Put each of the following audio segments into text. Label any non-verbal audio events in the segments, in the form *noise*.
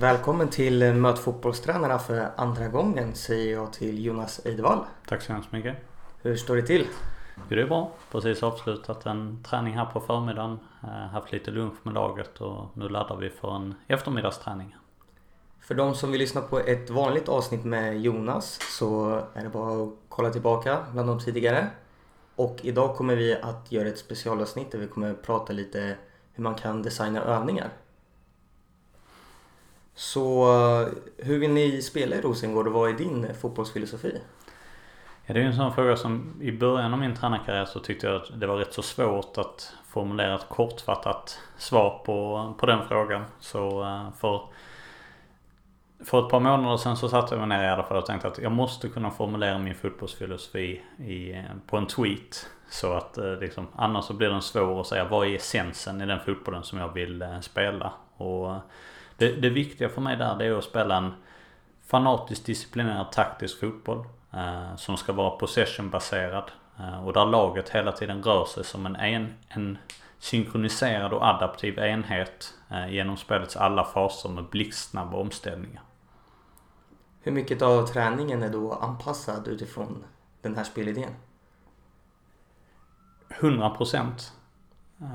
Välkommen till Möt fotbollstränarna för andra gången säger jag till Jonas Eidevall. Tack så hemskt mycket. Hur står det till? Jo, det är bra. Precis avslutat en träning här på förmiddagen. Eh, haft lite lunch med laget och nu laddar vi för en eftermiddagsträning. För de som vill lyssna på ett vanligt avsnitt med Jonas så är det bara att kolla tillbaka bland de tidigare. Och idag kommer vi att göra ett specialavsnitt där vi kommer prata lite hur man kan designa övningar. Så eh, hur vill ni spela i Rosengård och vad är din eh, fotbollsfilosofi? Ja, det är ju en sån fråga som i början av min tränarkarriär så tyckte jag att det var rätt så svårt att formulera ett kortfattat svar på, på den frågan. Så eh, för, för ett par månader sedan så satte jag mig ner i alla fall och tänkte att jag måste kunna formulera min fotbollsfilosofi i, på en tweet. Så att liksom, annars så blir den svår att säga vad är essensen i den fotbollen som jag vill spela. Och det, det viktiga för mig där det är att spela en fanatiskt disciplinerad taktisk fotboll. Eh, som ska vara possessionbaserad. Eh, och där laget hela tiden rör sig som en, en, en synkroniserad och adaptiv enhet eh, genom spelets alla faser med blixtsnabba omställningar. Hur mycket av träningen är då anpassad utifrån den här spelidén? 100 procent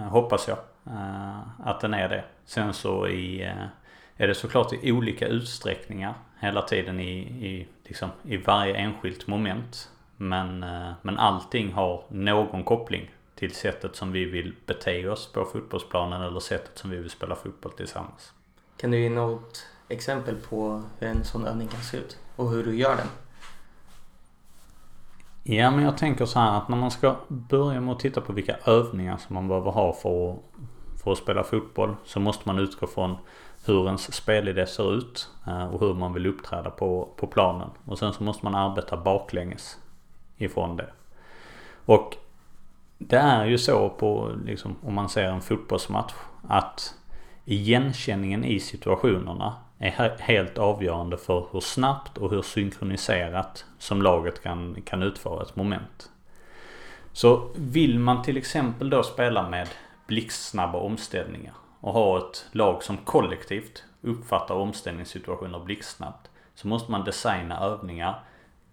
hoppas jag att den är det. Sen så i är det såklart i olika utsträckningar hela tiden i, i, liksom, i varje enskilt moment. Men, eh, men allting har någon koppling till sättet som vi vill bete oss på fotbollsplanen eller sättet som vi vill spela fotboll tillsammans. Kan du ge något exempel på hur en sån övning kan se ut och hur du gör den? Ja men jag tänker så här att när man ska börja med att titta på vilka övningar som man behöver ha för att, för att spela fotboll så måste man utgå från hur ens spelidé ser ut eh, och hur man vill uppträda på, på planen. Och sen så måste man arbeta baklänges ifrån det. Och det är ju så på, liksom, om man ser en fotbollsmatch, att igenkänningen i situationerna är helt avgörande för hur snabbt och hur synkroniserat som laget kan, kan utföra ett moment. Så vill man till exempel då spela med blixtsnabba omställningar och ha ett lag som kollektivt uppfattar omställningssituationer blixtsnabbt så måste man designa övningar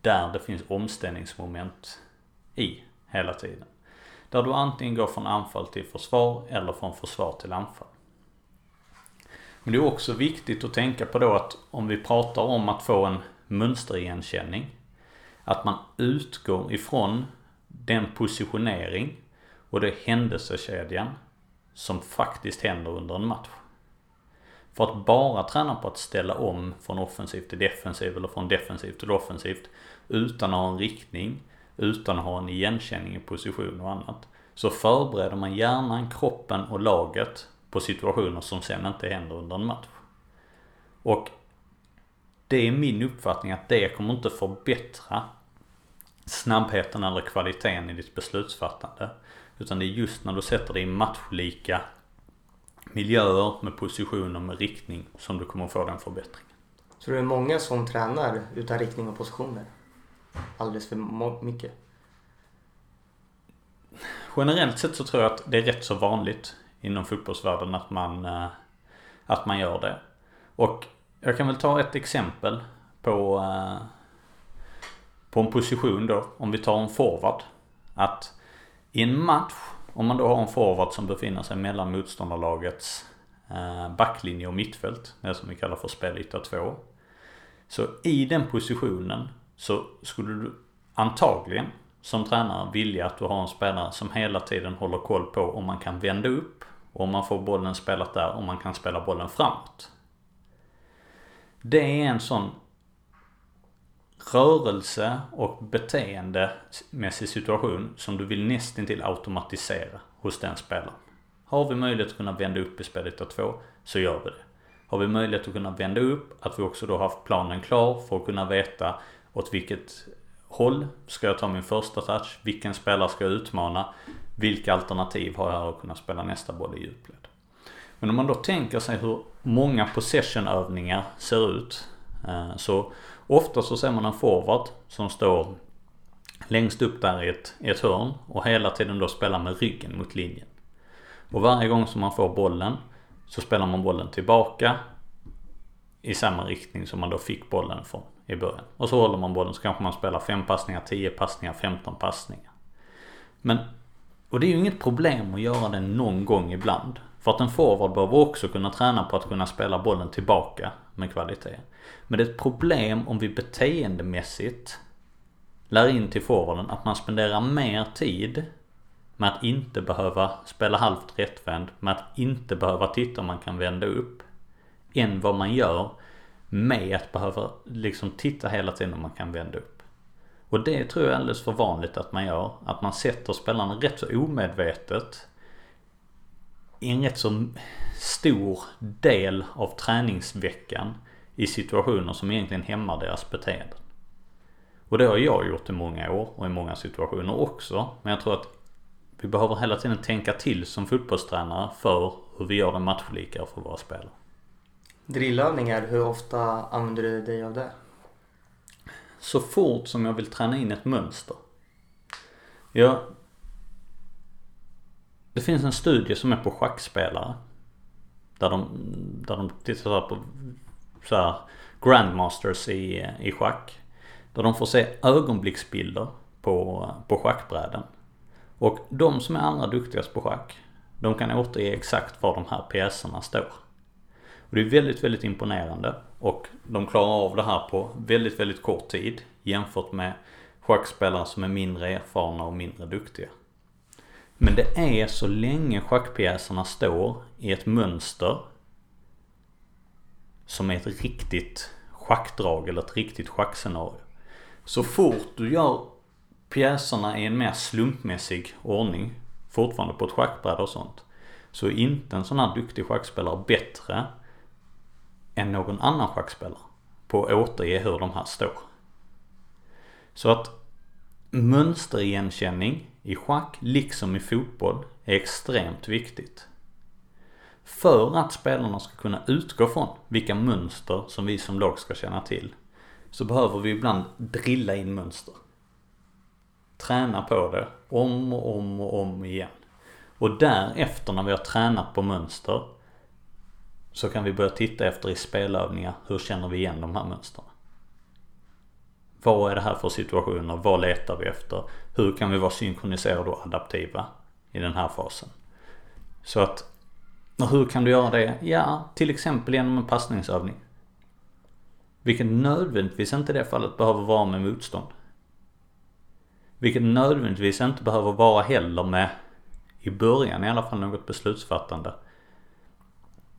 där det finns omställningsmoment i hela tiden. Där du antingen går från anfall till försvar eller från försvar till anfall. Men det är också viktigt att tänka på då att om vi pratar om att få en mönsterigenkänning att man utgår ifrån den positionering och det händelsekedjan som faktiskt händer under en match. För att bara träna på att ställa om från offensivt till defensivt eller från defensivt till offensivt utan att ha en riktning, utan att ha en igenkänning i position och annat. Så förbereder man hjärnan, kroppen och laget på situationer som sen inte händer under en match. Och det är min uppfattning att det kommer inte förbättra snabbheten eller kvaliteten i ditt beslutsfattande. Utan det är just när du sätter dig i matchlika miljöer med positioner med riktning som du kommer få den förbättringen. Så det är många som tränar utan riktning och positioner? Alldeles för mycket? Generellt sett så tror jag att det är rätt så vanligt inom fotbollsvärlden att man, eh, att man gör det. Och jag kan väl ta ett exempel på, eh, på en position då. Om vi tar en forward. Att i en match, om man då har en forward som befinner sig mellan motståndarlagets eh, backlinje och mittfält, det som vi kallar för spelyta 2. Så i den positionen så skulle du antagligen som tränare vilja att du har en spelare som hela tiden håller koll på om man kan vända upp och om man får bollen spelat där, om man kan spela bollen framåt. Det är en sån rörelse och beteendemässig situation som du vill nästintill automatisera hos den spelaren. Har vi möjlighet att kunna vända upp i spelet av två så gör vi det. Har vi möjlighet att kunna vända upp, att vi också då haft planen klar för att kunna veta åt vilket håll ska jag ta min första touch, vilken spelare ska jag utmana, vilka alternativ har jag att kunna spela nästa boll i djupled. Men om man då tänker sig hur många possessionövningar ser ut eh, så Ofta så ser man en forward som står längst upp där i ett, i ett hörn och hela tiden då spelar med ryggen mot linjen. Och varje gång som man får bollen så spelar man bollen tillbaka i samma riktning som man då fick bollen från i början. Och så håller man bollen så kanske man spelar 5 passningar, 10 passningar, 15 passningar. Men, och det är ju inget problem att göra det någon gång ibland. För att en forward behöver också kunna träna på att kunna spela bollen tillbaka med kvalitet. Men det är ett problem om vi beteendemässigt lär in till forwarden att man spenderar mer tid med att inte behöva spela halvt rättvänd, med att inte behöva titta om man kan vända upp. Än vad man gör med att behöva liksom titta hela tiden om man kan vända upp. Och det tror jag är alldeles för vanligt att man gör. Att man sätter spelarna rätt så omedvetet en rätt så stor del av träningsveckan i situationer som egentligen hämmar deras beteende. Och det har jag gjort i många år och i många situationer också. Men jag tror att vi behöver hela tiden tänka till som fotbollstränare för hur vi gör det matchlikare för våra spelare. Drillövningar, hur ofta använder du dig av det? Så fort som jag vill träna in ett mönster. Jag... Det finns en studie som är på schackspelare. Där de, där de tittar på så här, grandmasters i, i schack. Där de får se ögonblicksbilder på, på schackbräden. Och de som är allra duktigast på schack, de kan återge exakt var de här pjäserna står. Och det är väldigt, väldigt imponerande. Och de klarar av det här på väldigt, väldigt kort tid jämfört med schackspelare som är mindre erfarna och mindre duktiga. Men det är så länge schackpjäserna står i ett mönster som är ett riktigt schackdrag eller ett riktigt schackscenario. Så fort du gör pjäserna i en mer slumpmässig ordning, fortfarande på ett schackbräde och sånt, så är inte en sån här duktig schackspelare bättre än någon annan schackspelare på att återge hur de här står. Så att mönsterigenkänning i schack, liksom i fotboll, är extremt viktigt. För att spelarna ska kunna utgå från vilka mönster som vi som lag ska känna till så behöver vi ibland drilla in mönster. Träna på det om och om och om igen. Och därefter när vi har tränat på mönster så kan vi börja titta efter i spelövningar. Hur känner vi igen de här mönstren? Vad är det här för situationer? Vad letar vi efter? Hur kan vi vara synkroniserade och adaptiva i den här fasen? Så att, och hur kan du göra det? Ja, till exempel genom en passningsövning. Vilket nödvändigtvis inte i det fallet behöver vara med motstånd. Vilket nödvändigtvis inte behöver vara heller med, i början i alla fall, något beslutsfattande.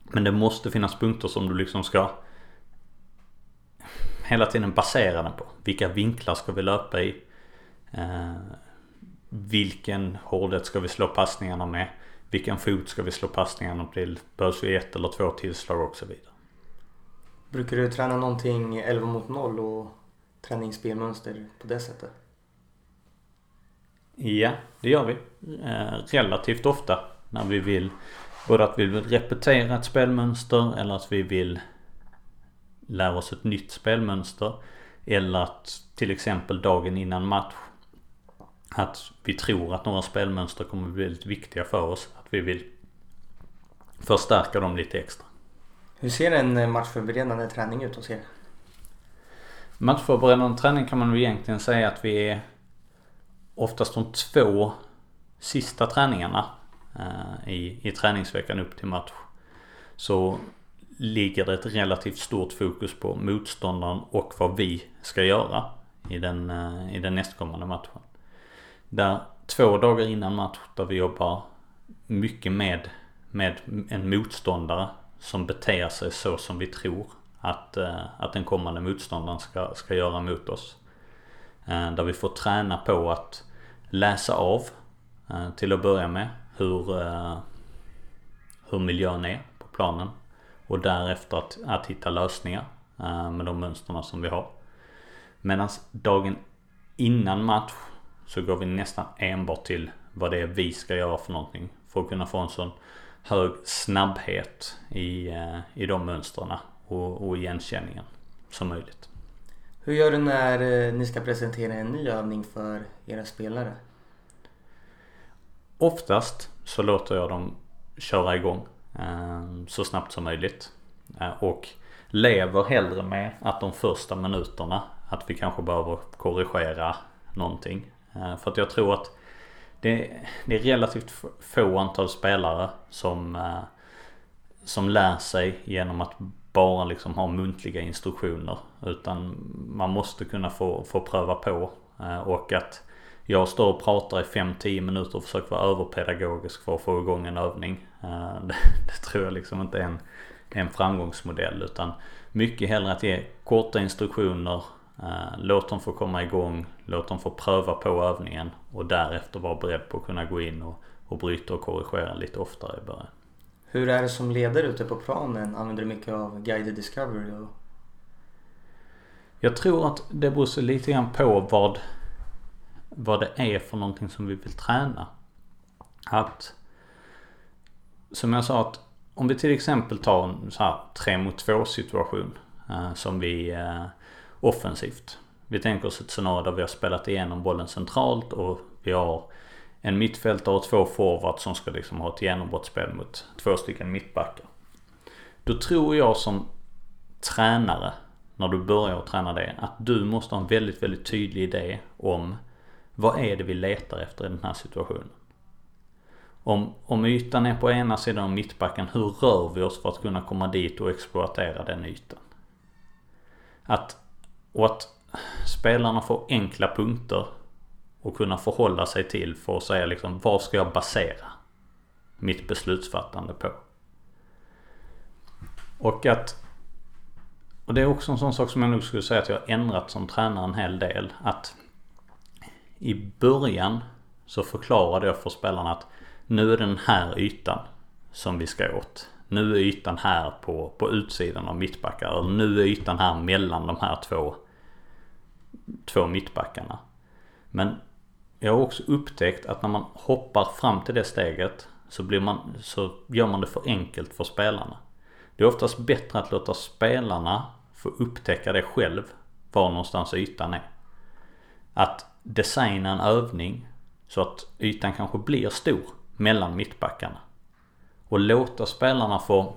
Men det måste finnas punkter som du liksom ska hela tiden basera den på. Vilka vinklar ska vi löpa i? Eh, vilken hårdhet ska vi slå passningarna med? Vilken fot ska vi slå passningarna till? Behövs vi ett eller två tillslag och så vidare. Brukar du träna någonting 11 mot 0 och träningsspelmönster på det sättet? Ja, det gör vi. Eh, relativt ofta när vi vill både att vi vill repetera ett spelmönster eller att vi vill lära oss ett nytt spelmönster. Eller att till exempel dagen innan match att vi tror att några spelmönster kommer bli väldigt viktiga för oss. Att vi vill förstärka dem lite extra. Hur ser en matchförberedande träning ut hos er? Matchförberedande träning kan man väl egentligen säga att vi är oftast de två sista träningarna eh, i, i träningsveckan upp till match. Så ligger det ett relativt stort fokus på motståndaren och vad vi ska göra i den, eh, i den nästkommande matchen. Där två dagar innan match där vi jobbar mycket med, med en motståndare som beter sig så som vi tror att, eh, att den kommande motståndaren ska, ska göra mot oss. Eh, där vi får träna på att läsa av till att börja med hur, hur miljön är på planen. Och därefter att, att hitta lösningar uh, med de mönsterna som vi har. Medan dagen innan match så går vi nästan enbart till vad det är vi ska göra för någonting. För att kunna få en sån hög snabbhet i, uh, i de mönstren och, och igenkänningen som möjligt. Hur gör du när uh, ni ska presentera en ny övning för era spelare? Oftast så låter jag dem köra igång Ehm, så snabbt som möjligt. Ehm, och lever hellre med att de första minuterna att vi kanske behöver korrigera någonting. Ehm, för att jag tror att det, det är relativt få antal spelare som, eh, som lär sig genom att bara liksom ha muntliga instruktioner. Utan man måste kunna få, få pröva på. Eh, och att jag står och pratar i 5-10 minuter och försöker vara överpedagogisk för att få igång en övning. *laughs* Det, det tror jag liksom inte är en, en framgångsmodell. Utan mycket hellre att ge korta instruktioner Eh, låt dem få komma igång, låt dem få pröva på övningen och därefter vara beredd på att kunna gå in och, och bryta och korrigera lite oftare i början. Hur är det som ledare ute på planen? Använder du mycket av guided discovery? Och... Jag tror att det beror lite grann på vad, vad det är för någonting som vi vill träna. Att som jag sa att om vi till exempel tar en så här 3 mot 2 situation eh, som vi eh, offensivt. Vi tänker oss ett scenario där vi har spelat igenom bollen centralt och vi har en mittfältare och två forwards som ska liksom ha ett genombrottsspel mot två stycken mittbackar. Då tror jag som tränare, när du börjar träna det, att du måste ha en väldigt, väldigt tydlig idé om vad är det vi letar efter i den här situationen. Om, om ytan är på ena sidan av mittbacken, hur rör vi oss för att kunna komma dit och exploatera den ytan? Att och att spelarna får enkla punkter och kunna förhålla sig till för att säga liksom vad ska jag basera mitt beslutsfattande på? Och att och det är också en sån sak som jag nog skulle säga att jag har ändrat som tränare en hel del. Att i början så förklarade jag för spelarna att nu är den här ytan som vi ska åt. Nu är ytan här på, på utsidan av mittbackar. Eller nu är ytan här mellan de här två två mittbackarna. Men jag har också upptäckt att när man hoppar fram till det steget så, blir man, så gör man det för enkelt för spelarna. Det är oftast bättre att låta spelarna få upptäcka det själv, var någonstans ytan är. Att designa en övning så att ytan kanske blir stor mellan mittbackarna. Och låta spelarna få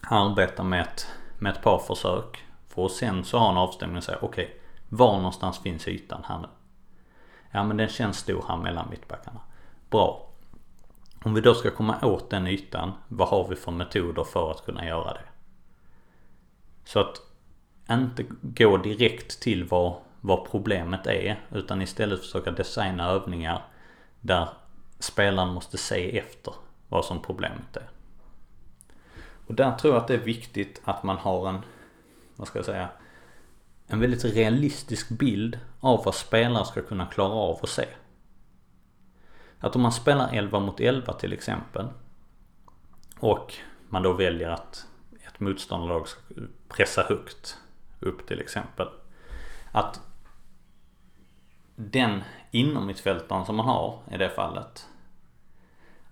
arbeta med ett, med ett par försök. För att sen så ha en avstämning och säga okej, okay, var någonstans finns ytan här nu? Ja men den känns stor här mellan mittbackarna. Bra. Om vi då ska komma åt den ytan, vad har vi för metoder för att kunna göra det? Så att inte gå direkt till vad, vad problemet är utan istället försöka designa övningar där spelaren måste se efter vad som problemet är. Och där tror jag att det är viktigt att man har en, vad ska jag säga, en väldigt realistisk bild av vad spelare ska kunna klara av att se. Att om man spelar 11 mot 11 till exempel och man då väljer att ett motståndarlag ska pressa högt upp till exempel. Att den inomhittfältaren som man har i det fallet.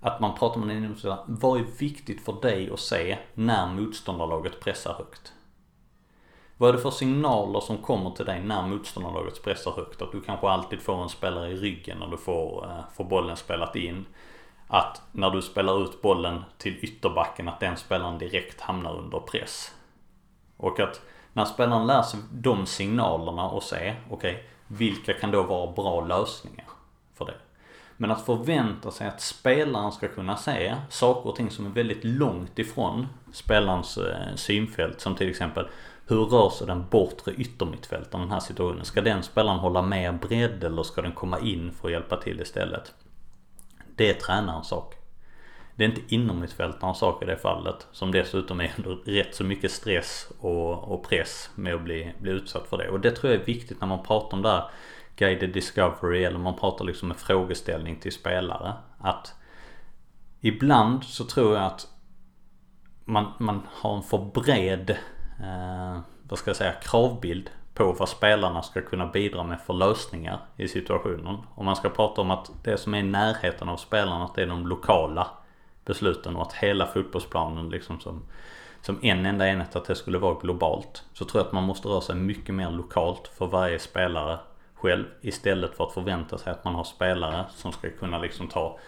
Att man pratar med den inomhittfältaren. Vad är viktigt för dig att se när motståndarlaget pressar högt? Vad är det för signaler som kommer till dig när motståndarlaget pressar högt? Att du kanske alltid får en spelare i ryggen när du får, eh, får bollen spelat in. Att när du spelar ut bollen till ytterbacken att den spelaren direkt hamnar under press. Och att när spelaren lär sig de signalerna och se, okej, okay, vilka kan då vara bra lösningar för det? Men att förvänta sig att spelaren ska kunna se saker och ting som är väldigt långt ifrån spelarens eh, synfält. Som till exempel hur rör sig den bortre yttermittfältaren i den här situationen? Ska den spelaren hålla mer bredd eller ska den komma in för att hjälpa till istället? Det är tränarens sak. Det är inte inommittfältarens sak i det fallet. Som dessutom är under rätt så mycket stress och, och, press med att bli, bli utsatt för det. Och det tror jag är viktigt när man pratar om det här guided discovery eller man pratar liksom med frågeställning till spelare. Att ibland så tror jag att man, man har en för bred eh, vad ska jag säga, kravbild på vad spelarna ska kunna bidra med för lösningar i situationen. Om man ska prata om att det som är i närheten av spelarna, att det är de lokala besluten och att hela fotbollsplanen liksom som, som en enda enhet, att det skulle vara globalt. Så tror jag att man måste röra sig mycket mer lokalt för varje spelare själv istället för att förvänta sig att man har spelare som ska kunna liksom ta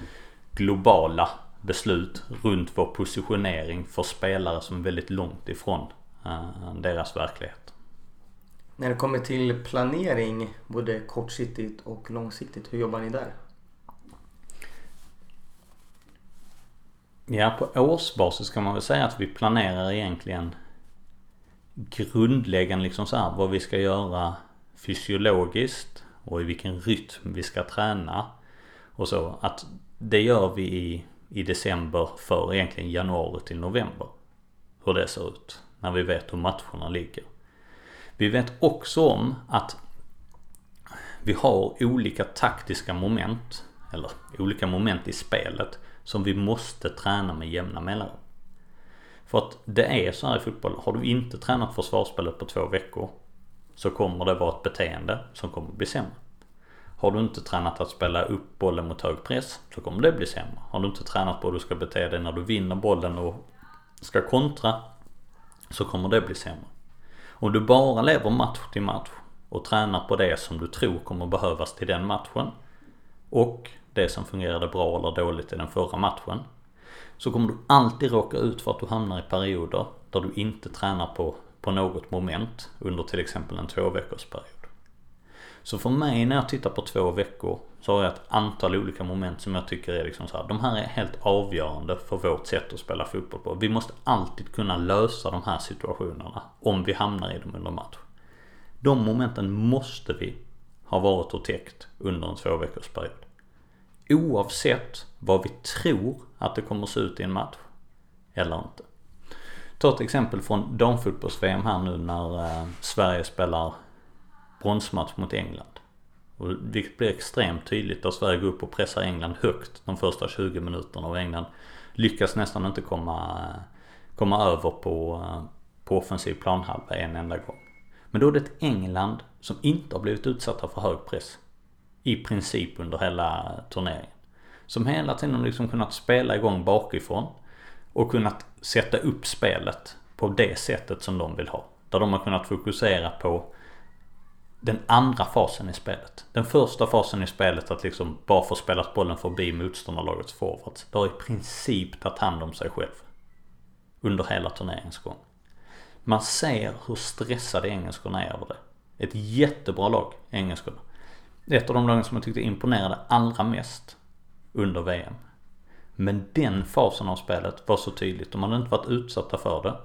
globala beslut runt vår positionering för spelare som är väldigt långt ifrån eh, deras verklighet. När det kommer till planering, både kortsiktigt och långsiktigt, hur jobbar ni där? Ja, på årsbasis kan man väl säga att vi planerar egentligen grundläggande liksom så här, vad vi ska göra fysiologiskt och i vilken rytm vi ska träna och så. Att det gör vi i, i december för egentligen januari till november. Hur det ser ut. När vi vet hur matcherna ligger. Vi vet också om att vi har olika taktiska moment. Eller olika moment i spelet. Som vi måste träna med jämna mellanrum. För att det är så här i fotboll. Har du inte tränat försvarsspelet på två veckor. Så kommer det vara ett beteende som kommer bli sämre. Har du inte tränat att spela upp bollen mot hög press så kommer det bli sämre. Har du inte tränat på hur du ska bete dig när du vinner bollen och ska kontra så kommer det bli sämre. Om du bara lever match till match och tränar på det som du tror kommer behövas till den matchen och det som fungerade bra eller dåligt i den förra matchen så kommer du alltid råka ut för att du hamnar i perioder där du inte tränar på, på något moment under till exempel en två veckors period. Så för mig när jag tittar på två veckor så har jag ett antal olika moment som jag tycker är liksom så här, De här är helt avgörande för vårt sätt att spela fotboll på. Vi måste alltid kunna lösa de här situationerna om vi hamnar i dem under match. De momenten måste vi ha varit och täckt under en två veckors period. Oavsett vad vi tror att det kommer att se ut i en match. Eller inte. Ta ett exempel från damfotbolls-VM här nu när eh, Sverige spelar bronsmatch mot England. Och vilket blir extremt tydligt där Sverige går upp och pressar England högt de första 20 minuterna och England lyckas nästan inte komma, eh, komma över på, eh, på offensiv planhalva en enda gång. Men då är det ett England som inte har blivit utsatta för hög press. I princip under hela turneringen. Som hela tiden liksom kunnat spela igång bakifrån. Och kunnat sätta upp spelet på det sättet som de vill ha. Där de har kunnat fokusera på den andra fasen i spelet. Den första fasen i spelet att liksom bara få spela bollen förbi motståndarlagets forwards. Det har i princip tagit hand om sig själv. Under hela turneringens gång. Man ser hur stressade engelskorna är över det. Ett jättebra lag, engelskorna. Ett av de lagen som jag tyckte imponerade allra mest under VM. Men den fasen av spelet var så tydligt. De hade inte varit utsatta för det.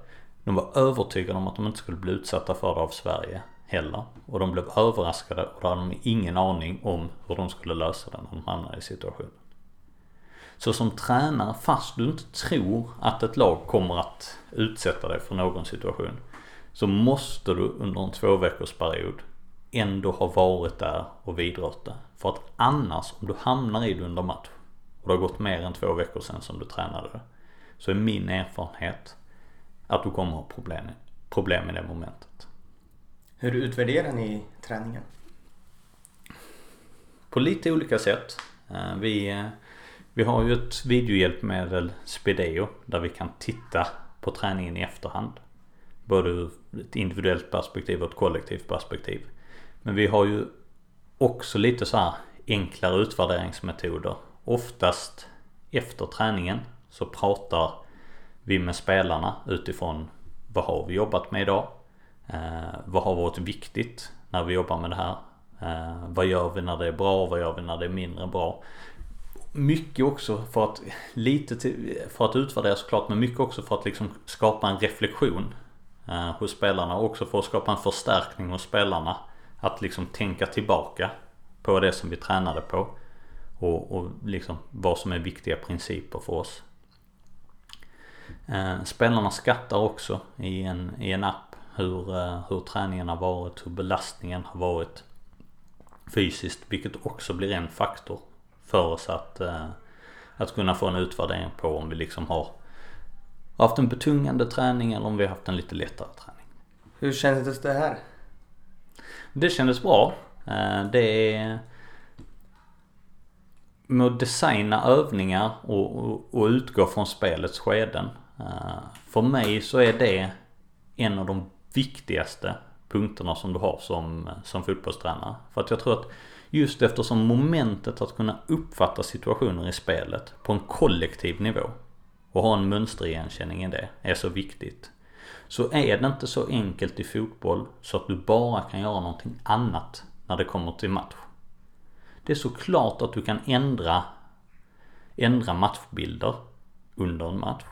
De var övertygade om att de inte skulle bli utsatta för det av Sverige heller. Och de blev överraskade och då hade de ingen aning om hur de skulle lösa det när de hamnade i situationen. Så som tränare, fast du inte tror att ett lag kommer att utsätta dig för någon situation. Så måste du under en två veckors period ändå ha varit där och vidrört det. För att annars, om du hamnar i det under match och det har gått mer än två veckor sedan som du tränade det. Så är min erfarenhet att du kommer ha problem, problem i det momentet. Hur utvärderar ni träningen? På lite olika sätt. Eh, vi, vi har ju ett videohjälpmedel, Spideo, där vi kan titta på träningen i efterhand. Både ur ett individuellt perspektiv och ett kollektivt perspektiv. Men vi har ju också lite så här enklare utvärderingsmetoder. Oftast efter träningen så pratar vi med spelarna utifrån vad har vi jobbat med idag? Eh, vad har varit viktigt när vi jobbar med det här? Eh, vad gör vi när det är bra? Vad gör vi när det är mindre bra? Mycket också för att, lite till, för att utvärdera såklart, men mycket också för att liksom skapa en reflektion eh, hos spelarna och också för att skapa en förstärkning hos spelarna. Att liksom tänka tillbaka på det som vi tränade på. Och, och liksom vad som är viktiga principer för oss. Eh, spelarna skattar också i en, i en app hur, eh, hur träningen har varit, hur belastningen har varit fysiskt. Vilket också blir en faktor för oss att, eh, att kunna få en utvärdering på om vi liksom har haft en betungande träning eller om vi har haft en lite lättare träning. Hur kändes det här? Det kändes bra. Eh, det är med att designa övningar och, och, och utgå från spelets skeden. Eh, för mig så är det en av de viktigaste punkterna som du har som, som fotbollstränare. För att jag tror att just eftersom momentet att kunna uppfatta situationer i spelet på en kollektiv nivå och ha en mönsterigenkänning i det är så viktigt. Så är det inte så enkelt i fotboll så att du bara kan göra någonting annat när det kommer till match. Det är såklart att du kan ändra, ändra matchbilder under en match.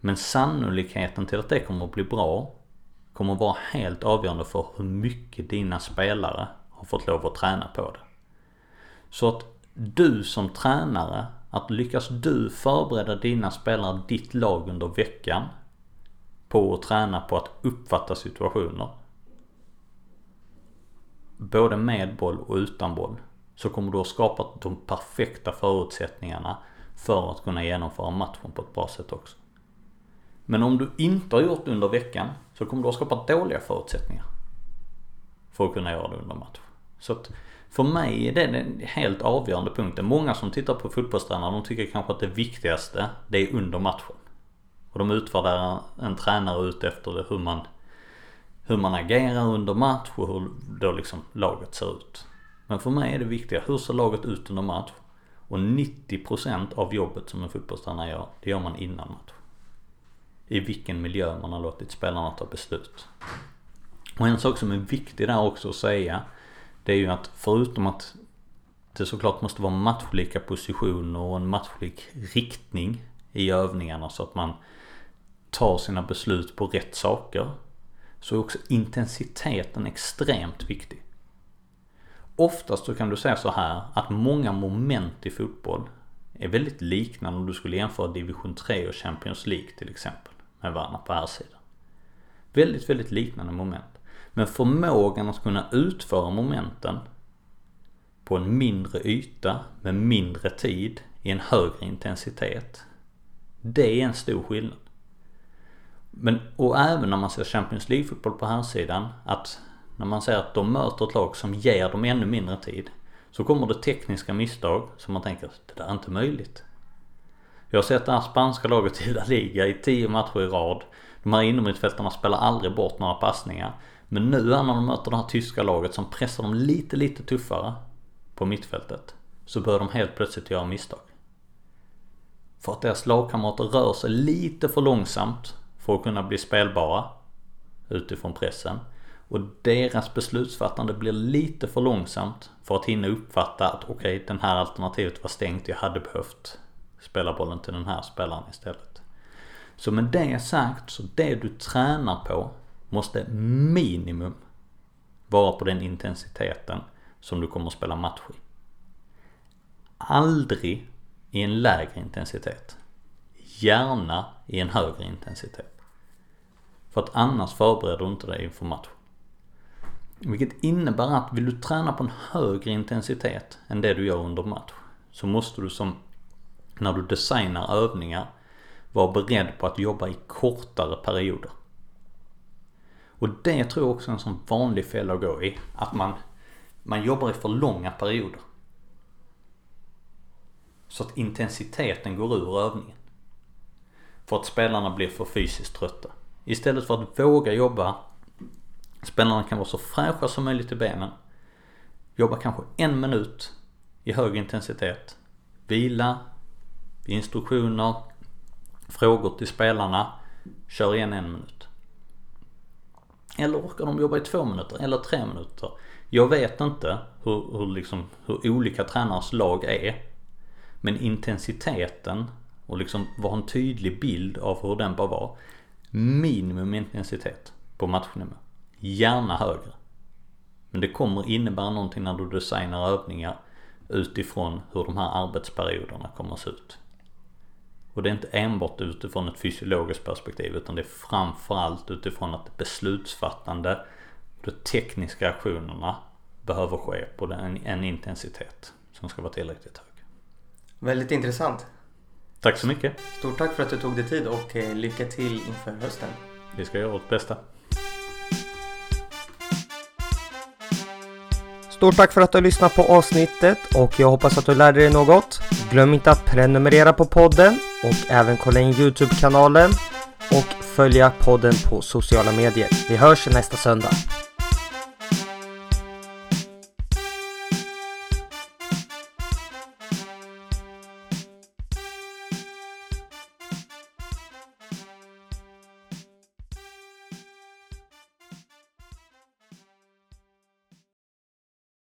Men sannolikheten till att det kommer att bli bra kommer att vara helt avgörande för hur mycket dina spelare har fått lov att träna på det. Så att du som tränare, att lyckas du förbereda dina spelare, ditt lag under veckan på att träna på att uppfatta situationer. Både med boll och utan boll. Så kommer du att skapat de perfekta förutsättningarna för att kunna genomföra matchen på ett bra sätt också. Men om du inte har gjort det under veckan så kommer du att skapat dåliga förutsättningar. För att kunna göra det under match. Så att för mig är det den helt avgörande punkten. Många som tittar på fotbollstränare de tycker kanske att det viktigaste det är under matchen. Och de utvärderar en tränare ut efter hur man, hur man agerar under match och hur då liksom laget ser ut. Men för mig är det viktiga, hur ser laget ut under match? Och 90% av jobbet som en fotbollstränare gör, det gör man innan match. I vilken miljö man har låtit spelarna ta beslut. Och en sak som är viktig där också att säga, det är ju att förutom att det såklart måste vara matchlika positioner och en matchlik riktning i övningarna så att man tar sina beslut på rätt saker. Så är också intensiteten extremt viktig. Oftast så kan du säga så här att många moment i fotboll är väldigt liknande om du skulle jämföra division 3 och Champions League till exempel med varandra på här sidan. Väldigt, väldigt liknande moment. Men förmågan att kunna utföra momenten på en mindre yta med mindre tid i en högre intensitet. Det är en stor skillnad. Men, och även när man ser Champions League-fotboll på här sidan att när man ser att de möter ett lag som ger dem ännu mindre tid så kommer det tekniska misstag som man tänker det där är inte möjligt. Jag har sett det här spanska laget i La Liga i 10 matcher i rad. De här innermittfältarna spelar aldrig bort några passningar. Men nu när de möter det här tyska laget som pressar dem lite, lite tuffare på mittfältet så börjar de helt plötsligt göra misstag. För att deras lagkamrater rör sig lite för långsamt för att kunna bli spelbara utifrån pressen. Och deras beslutsfattande blir lite för långsamt för att hinna uppfatta att okej, okay, den här alternativet var stängt. Jag hade behövt spela bollen till den här spelaren istället. Så med det sagt, så det du tränar på måste minimum vara på den intensiteten som du kommer att spela match i. Aldrig i en lägre intensitet. Gärna i en högre intensitet. För att annars förbereder du inte dig inför matchen. Vilket innebär att vill du träna på en högre intensitet än det du gör under match så måste du som när du designar övningar vara beredd på att jobba i kortare perioder. Och det tror jag också är en sån vanlig fälla att gå i. Att man, man jobbar i för långa perioder. Så att intensiteten går ur övningen. För att spelarna blir för fysiskt trötta. Istället för att våga jobba Spelarna kan vara så fräscha som möjligt i benen. Jobba kanske en minut i hög intensitet. Vila, instruktioner, frågor till spelarna. Kör igen en minut. Eller orkar de jobba i två minuter eller tre minuter? Jag vet inte hur, hur, liksom, hur olika tränares lag är. Men intensiteten och liksom vara en tydlig bild av hur den bör vara. Minimum intensitet på matchnivå. Gärna högre. Men det kommer innebära någonting när du designar övningar utifrån hur de här arbetsperioderna kommer att se ut. Och det är inte enbart utifrån ett fysiologiskt perspektiv utan det är framförallt utifrån att beslutsfattande de tekniska aktionerna behöver ske på en, en intensitet som ska vara tillräckligt hög. Väldigt intressant. Tack så mycket. Stort tack för att du tog dig tid och eh, lycka till inför hösten. Vi ska göra vårt bästa. Stort tack för att du har lyssnat på avsnittet och jag hoppas att du lärde dig något. Glöm inte att prenumerera på podden och även kolla in Youtube-kanalen och följa podden på sociala medier. Vi hörs nästa söndag.